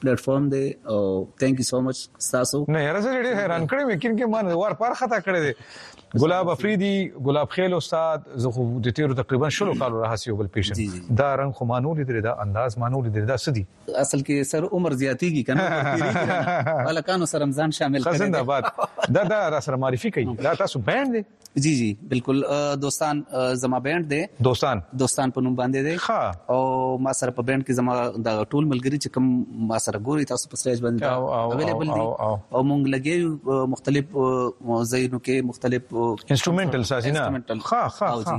پلیټفارم دی او ثانک یو سو مچ تاسو نه یاره زه ډیر حیران کړم یقین کې ما ور پر خطا کړی دی ګلاب افریدي ګلاب خیل استاد زه خو د تیرو تقریبا شلو کالو راهسي یو بل پیشن دا رنگ خو مانو لیدل دا انداز مانو لیدل دا سدي اصل کې سر عمر زیاتیږي کنه ولکانو سره رمضان شامل کړي زنده باد دا دا را سره معرفي کوي دا تاسو بند جی جی بالکل دوستان زما بینډ دی دوستان دوستان په نوم باندې دی ښه او ما سره په بینډ کې زما د ټول ملګری چې کوم ما سره ګوري تاسو په سټیج باندې اویلیبل دي او مونږ لګي مختلف ځایونو کې مختلف انسټرومنټل سازینه ښه ښه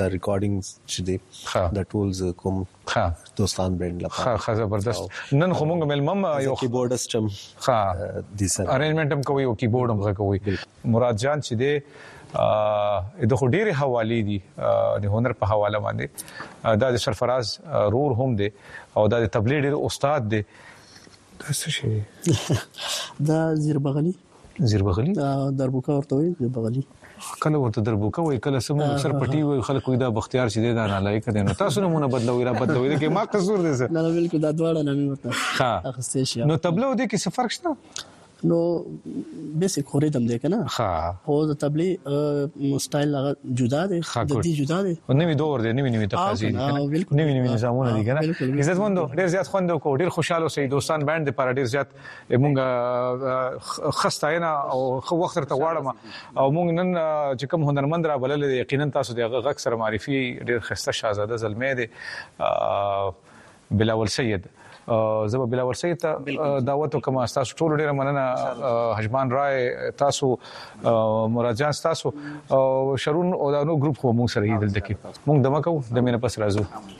دا ریکارډینګ چې دی دا ټول ز کوم دوستان برند لپاره ښه ښه زبردست نن خو موږ ملمم یو کیبورډ سیستم ښه دي سره ارینجمنت هم کوي او کیبورډ هم کوي مراد جان چې دی د خو ډېری حواله دي د هنر په حواله باندې دا د سرفراز رور هم دی او دا د تبلیغ ډېر استاد دی څه شي دا زیربغلی زیر بغلی دربوکا ورته وي زیر بغلی کله ورته دربوکا وي کله سم سر پټي وي خلک وي دا بختیار چې دا نه لایق دي نو تاسو نه مونږ بدلوي را بدلوي کې ما قصور دي سر نه بالکل دا دواړه نه مې ورته ها اخستې شي نو تبلو دي کې څه فرق شته نو بیسیک خورې دم دی کنه ها او د تبلی سټایل هغه جدا دی د دې جدا دی نوې دور دی نوې نوې تقاضې دي نوې نوې نظامونه دي کنه عزت مند ډیر زیات خوند کو ډیر خوشاله سي دوستان بانډ لپاره ډیر زیات مونږ خستاینه او خو وخت ته غواړم او مونږ نن چې کوم هنرمند را بلل یقینا تاسو د هغه غږ سره معرفي ډیر خسته شاهزاده زلمی دی بلاول سید زه به بلاول سید ته دعوت وکم تاسو ټول ډیر مننه حجمان رائے تاسو مراد جان تاسو شرون او دانو ګروپ خو مونږ سره یې دلته کې مونږ دمه کوو د مینه پس راځو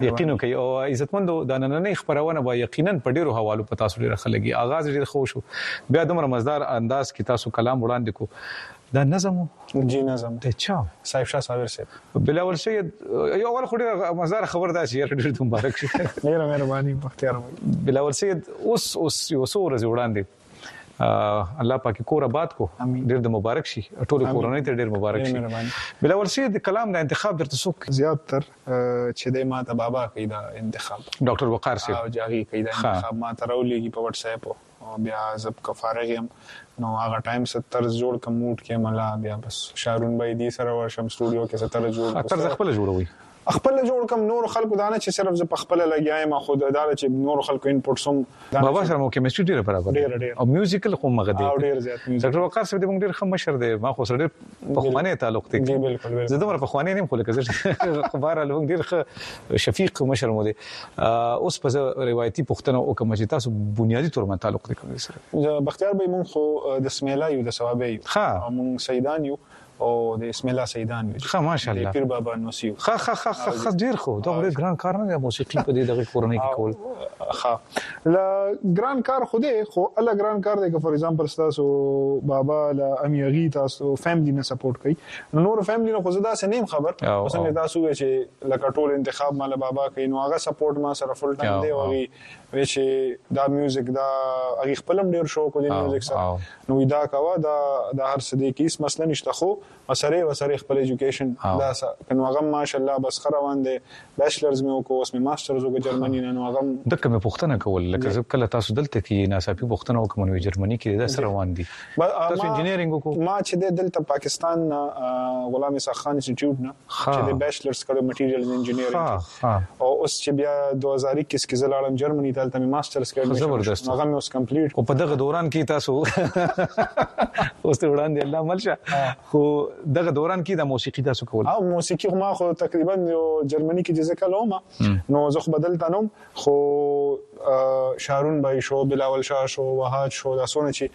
یقینو کوي او عزتمندو د نننې خبرونه به یقینا په ډیرو حوالو په تاسو ډیر خلګي اغاز ډیر خو شو بیا دومره مزدار انداز کې تاسو کلام وړاندې کو دا نظم جی نظم ته چا صاحب شاه صابر صاحب بلاول سید یو اول خو ډیر مزدار خبر دا چې یاره ډیر مبارک شه ډیر مهرباني بختیار بلاول سید اوس اوس یو څو ورځې وړاندې الله پاک کور آباد کو ډیر د مبارک شي ټول کورنۍ ته ډیر مبارک شي بل ور سي د کلام د انتخاب درته سوق زیات تر چې د ماته بابا کیدا انتخاب ډاکټر وقار سي او جاغي کیدا انتخاب ما ته راولېږي په واتس اپ او بیا زب کفاره یم نو هغه ټایم ستر جوړ کوم موډ کې ملا بیا بس شارون بای دي سره ورشم سټوډیو کې ستر جوړ ستر خپل جوړوي خپل جوړ کم نور خلکو دانه چې صرف زه په خپل لګیا یم خو دا چې نور خلکو انپټس هم بابا سره مو کیمستري ډیره برابر ډیر ډیر او میوزیکل خو مغه دی او ډیر زیات ډاکټر وقار صاحب دې موږ ډیر خم مشر دی ما خو سره ډیر په خوانه تعلق دی جی بالکل زه دومره په خوانه نیم خو لکه زه خبر الوم ډیر ښه شفیق مشر مو دی اوس په روایتي پښتنه او کوم چې تاسو بنیادی تور ما تعلق دی کوم سره بختیار به موږ خو د سمیلا یو د ثوابې یو ها موږ سیدان یو او د اسم الله سیدان ویل ښه ماشاءالله د پیر بابا نوسیو ښه ښه ښه ښه ډیر خو دا ډیر ګران کار نه دی موسیقي په دې دغه کورنۍ کې کول ښه لا ګران کار خو دی خو الله ګران کار دی که فور ایگزامپل تاسو بابا لا امیغي تاسو فیملی نه سپورټ کوي نور فیملی نه خو زدا سه نیم خبر څنګه تاسو وی چې لکه ټول انتخاب مال بابا کوي نو هغه سپورټ ما سره فل ټایم دی او وی چې دا میوزیک دا هغه خپلم ډیر شوق دی میوزیک سره نو ویدا کوه دا دا هر څه دی کې هیڅ مسله نشته خو مسره وسره خپل ایجوکیشن دا څه کنو هغه ماشاءالله بس خره روان دی بیچلرز مې وکړو اوس مې ماسترز وکړو جرمني نه نو هغه د کومه پښتنه کول لکه زه کله تاسو دلته کې ناڅاپي پښتنه وکم نو جرمني کې دا سره روان دي تاسو انجینرینګ وکړو ما چې دلته پاکستان غلام اسحاق خان انسټیټیوټ نه خا. چې د بیچلرز کړو مټیریلز انجینیرینګ کې او اوس چې بیا 2021 کې زه لاړم جرمني ته هلته مې ماسترز کړ زبردست هغه مې اوس کمپلیټ او په دغه دوران کې تاسو اوس ته وړاندې الله ملشه خو دغه دوران کې د موسیقي تاسو کول او موسیقي ما خو تقریبا یو جرمني کې جزه کلومه نو زه خو بدلته نوم خو شارون بای شو بلاول شاه شو وهاج شو دا سونه چې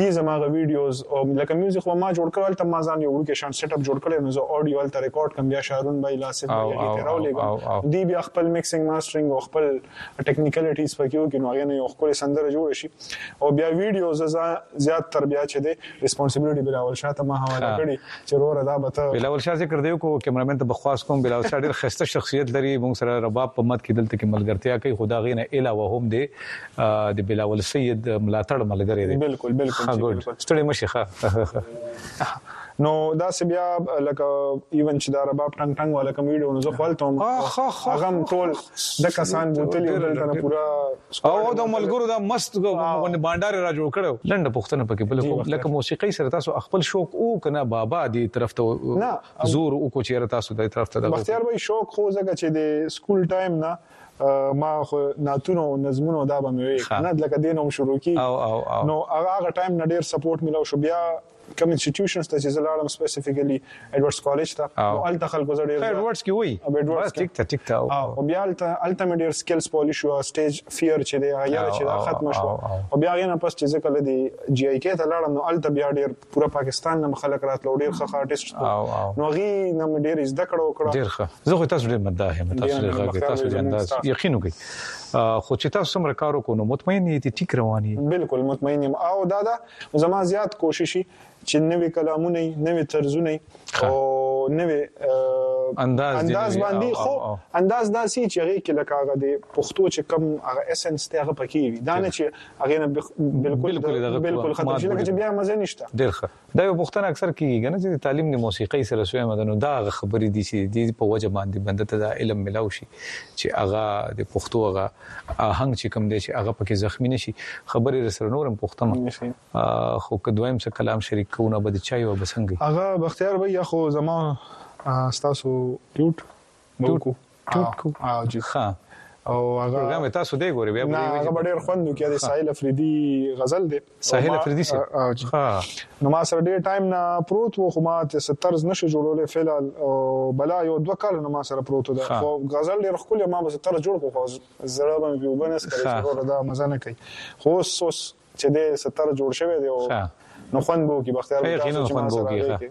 دی زما غ ویډیوز لکه میوزیک خو ما جوړ کړل ته ما ځان یو وړوکی شان سیټ اپ جوړ کړل نو زه اډیو ال ته ریکارډ کم بیا شارون بای لاسه دی ته راولېګم دی بیا خپل میکسینګ ماسترینګ او خپل ټیکنیکلیټیز پکې وکړي نو هغه نه یو خپل سندره جوړ شي او بیا ویډیو ززا زیات تر بیا چې دی ریسپانسیبিলিټي بلاول شاه ته ما حواله کړی چې روره دا به ته بلاول شاه ذکر دیو کو کیمرامین ته بخواست کوم بلاول شاه ډیر خسته شخصیت لري موږ سره رباب په مت کې دلته کې ملګرتیا کوي خدا غینه الا وهم دی د بلاول سید ملاتړ ملګری دی بالکل بالکل ستړي مشه ښه نو داسې بیا لکه ایون چې دا رباب ټنګ ټنګ والا کوم ویډیو نو زه خپل ته هغه ټول د کسان بوتلی دلته نه پورا او د ملګرو دا مست غونډه بانډار را جوړ کړو لنډه پښتنه پکې بل کوم لکه موسیقي سره تاسو خپل شوق او کنه بابا دی طرف ته زور او کو چیرې تاسو د طرف ته د بختیار وای شوق خو زګه چې د سکول ټایم نه ما خو ناتونو نظمونو دا به مې وي نه لکه دینوم شروع کی نو هغه ټایم نه ډیر سپورټ ملو شو بیا کوم انسټیټیوشنز ته چې زه لاړم سپیسیفیکلی ایډورډز کالج ته نو الته خلکو زه ډیر ایډورډز کې وای بس ټیک ته ټیک ته او بیا الته الته مې ډیر سکلز پولی شو سټیج فیر چې دی غیر چې دا ختم شو او بیا غینه پس چې زه کله دی جی آی کې ته لاړم نو الته بیا ډیر پورا پاکستان نه خلک راتلو ډیر ښه آرټیست نو غي نه مې ډیر زده کړو کړو ډیر ښه زه خو تاسو ډیر مداه یم تاسو ډیر غږ تاسو ډیر انداز یقین وکړئ خو چې تاسو سم کارو کو نو مطمئن یې ټیک رواني بالکل مطمئن یم او دا دا زما زیات کوشش وي چې نوې کلامونه وي نوې طرزونه وي او نوې انداز انداز باندې خو انداز داسي چې هغه کې لکه هغه د پښتو چې کم هغه اسنس ته هغه پکې وي دا نه چې هغه نه بالکل بالکل ختم شي لکه چې بیا مزه نشته ډیر ښه دا یو پښتنه اکثر کیږي کنه چې تعلیم د موسیقۍ سره سوی مدنو دا خبرې دي چې د په وجه باندې بنده ته علم ملاوي شي چې هغه د پښتو هغه اهنګ چې کوم دی چې هغه پکې زخمی نشي خبرې رسره نورم پوښتم خو که دویم څه کلام شریک کو نه بد چای او بسنګي هغه بختیار بھیا خو زما تاسو ټوټ ټوټ ټوټ کو ها جی ها او هغه پروګرام تاسو دی ګوري بیا به ډیر خوند وکړي د سایل افریدي غزل دی ساحل افریدی سي ها نو ما سره ډیر ټایم نه پروت وو خو ما ته سترز نشو جوړولې فعلال او بلا یو دوه کال نو ما سره پروت ده خو غزل ډیر خپل ما به ستر جوړ کو خو زړه باندې وبنس کړی چې دا مزه نه کوي خو اوس چې دې ستر جوړ شوی دی او نو خوند بو کی بختیار تاسو چې ما سره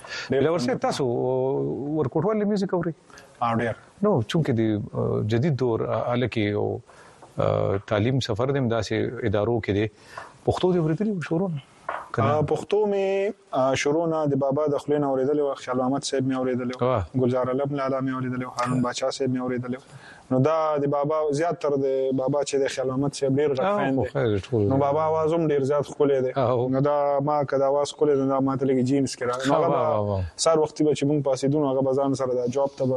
ډیور صاحب تاسو ورکوټوال له میوزیک اوري او ډیر نو چونکه دی جدید دور الکه او تعلیم سفر دیم داسې ادارو کې دی پښتو دی ورېدلی شروع پښتو می شروع نه د بابا د خلینو اوریدل او خیال محمد صاحب می اوریدل ګلزار علم لالا می اوریدل هارون بچا صاحب می اوریدل نو دا د بابا زیات تر د بابا چې د خیال محمد صاحب ډیر غټ فین دی نو بابا आवाज هم ډیر زیات خولې دی نو دا ما کدا आवाज خولې دا ما ته لګي جینز کرا نو هغه سار وخت به چې مونږ پاسې دونو هغه بزان سره دا جواب ته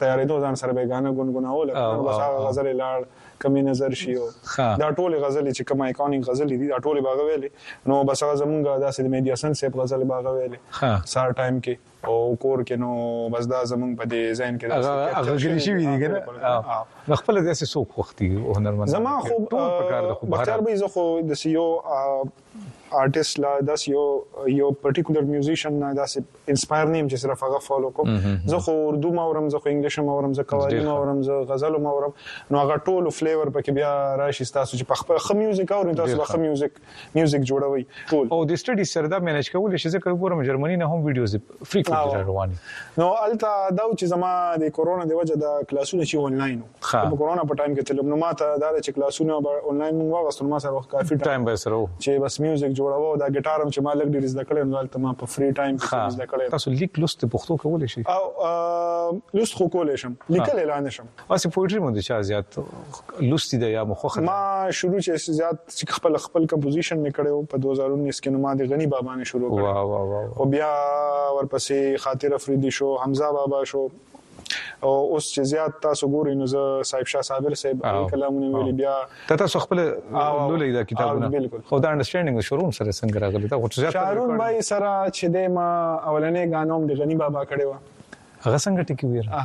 تیارې دوه ځان سره به غانه ګونګوناول نو بس هغه غزل لاړ کمی نظر شي او دا ټول غزل چې کوم ایکونینګ غزل دي دا ټول باغ ویلې نو بس هغه زمونږ داسې د میډیا سن سیب غزل باغ ویلې سار ټایم کې او کور کې نو بس دا زمونږ په دې ذهن کې دا هغه غلي شي وي کنه نو خپل د اسې سوق وختي هنرمند زما خو په کار د خو بختیار به زه خو د سیو آرټیست لا د سیو یو پرټیکولر میوزیشن نه دا سه انسپایر نیم چې صرف هغه فالو کوم زه خو اردو ما ورم زه خو انګلیش ما ورم زه قوالی ما ورم زه غزل ما ورم نو هغه ټول فلیور پکې بیا راشي تاسو چې په خپل خ میوزیک او تاسو په خ میوزیک میوزیک جوړوي ټول او د سټډي سره دا مینج کول شي ځکه ګورم جرمني نه هم ویډیوز فری کوډ روان نو الته دا چې زما د کورونا دی وجه د کلاسونه چې انلاین په کورونا په ټایم کې تلم نو ماته دا چې کلاسونه به انلاین مونږ واغستل ما سره وخت کافي ټایم به سره چې بس میوزیک جوړاو دا ګټار هم چې ما لګ ډیر زده کړم نو الته ما په فری ټایم کې زده کړم تاسو لیک لوست پښتو کول شي او لوست خو کول شم لیکل اعلان شم واسه پوئټري مو د چا زیات لوستي ده یا مو خوخه ما شروع چې زیات چې خپل خپل کمپوزیشن مې کړو په 2019 کې نو ما د غنی بابا نه شروع کړو واه واه واه او بیا ورپسې خاطر افریدی شو حمزه بابا شو او اوس چې زیات تاسو ګورئ نو زه صاحب شاه صابر صاحب کلامونه ویلي بیا ته تاسو خپل لولې دا کتابونه خو دا انډرستانډینګ شروع سره څنګه راغلی دا خو زیات شارون بای سره چې د ما اولنې غانوم د غنی بابا کړي و هغه څنګه ټکی ویره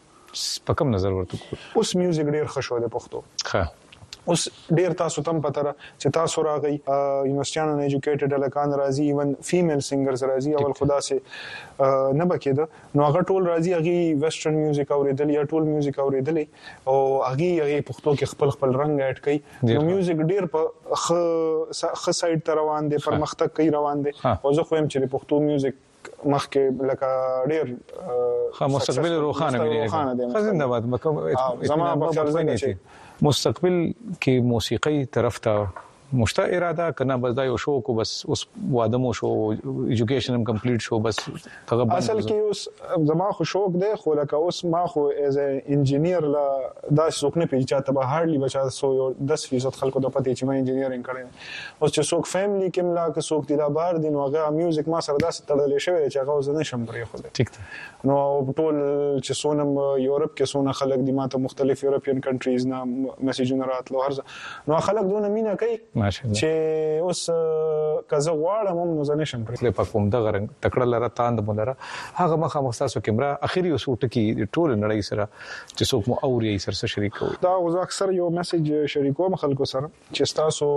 په کوم نظر ورته ګوري اوس میوزیک ډیر ښه شو د پښتو ښه اوس ډیر تاسو تم پته را چې تاسو راغی یونیورسيټانو نه ایجوکیټډ الکان راځي ایون فیمیل سنگرز راځي اول خدا سي نه بکید نو هغه ټول راځي هغه ویسټرن میوزیک اوریدل یا ټول میوزیک اوریدل او هغه هغه پښتو کې خپل خپل رنگ اډ کوي نو میوزیک ډیر په خ سایډ تر روان دي پرمختګ کوي روان دي او زه خو هم چې پښتو میوزیک مخکې لکه ډیر خا مستقبل روخانه مې نه خا زنده باد مکم زما په فرض نه شي مستقبل کې موسیقي طرف ته مشته اراده کنه بس دا یو شو کو بس اوس واده مو شو ایجوکیشن هم کمپلیټ شو بس هغه اصل کې اوس زما خو شوق دی خو لکه اوس ما خو ایز انجینیر لا دا څوک نه پیچا ته به هارلی بچا سو یو 10% خلکو د پته چې ما انجینیرینګ کړی اوس چې څوک فهم لیکم لا که څوک دی لا بهر دي نو هغه میوزیک ما سره داسې تړلې شوی دی چې هغه زه نشم پرېښودی ټیک ده نو ټول چې څونه یورپ کې څونه خلک دي ما ته مختلف یورپین کنټریز نه میسجونه راتلو هر نو خلک دونه مینه کوي چې اوس که زه غواړم هم نو زه نشم پرېښودی په کوم دغه رنګ تکړه لره تاند مو لره هغه مخه مختصو کیمرا اخیری اوس ټکی ټول نړۍ سره چې څوک مو اوري سره شریکو دا اوس اکثر یو میسج شریکوم خلکو سره چی ستاسو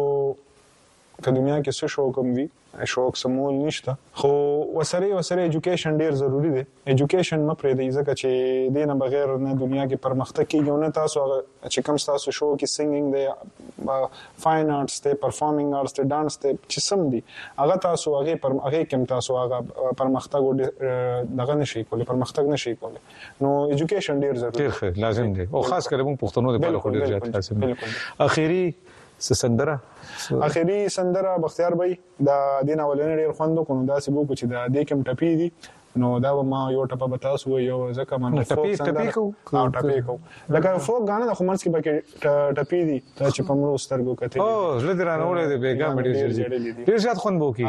که دنیا کی څه شوق هم وی شوق څه مول نشته خو وسره وسره ایجوکیشن ډیر ضروری دی ایجوکیشن مه پریدی ځکه چی دی نه بغیر نه دنیا کی پرمختګ کیږی او نه تاسو هغه چی کوم ستاسو شوق وی سنګینګ دی فاین آرټس دی پرفارمینګ آرټس دی ډانس دی چی سم دی هغه تاسو هغه پر هغه کم تاسو هغه پرمختګ دغه نشی کولی پرمختګ نشی کولی. نو ایجوکیشن ډیر ضروري ډیر ښه لازم دی او خاص کر موږ پښتنو د پاره ډیر زیات لازم دی اخیری سندره اخیری سندره بختیار بای دا دین اولنې ډیر خوند کو نو دا سبو کو چې دا د کوم ټپی دی نو دا به ما یو ټپه به تاسو یو ځکه ما نو ټپی ټپی کو او ټپی کو لکه فو غانه د خمرس کې پکې ټپی دي چې په مړو سترګو کته او زړه درانه وړي د بیګا مډیر ډیر زیات خوند بو کی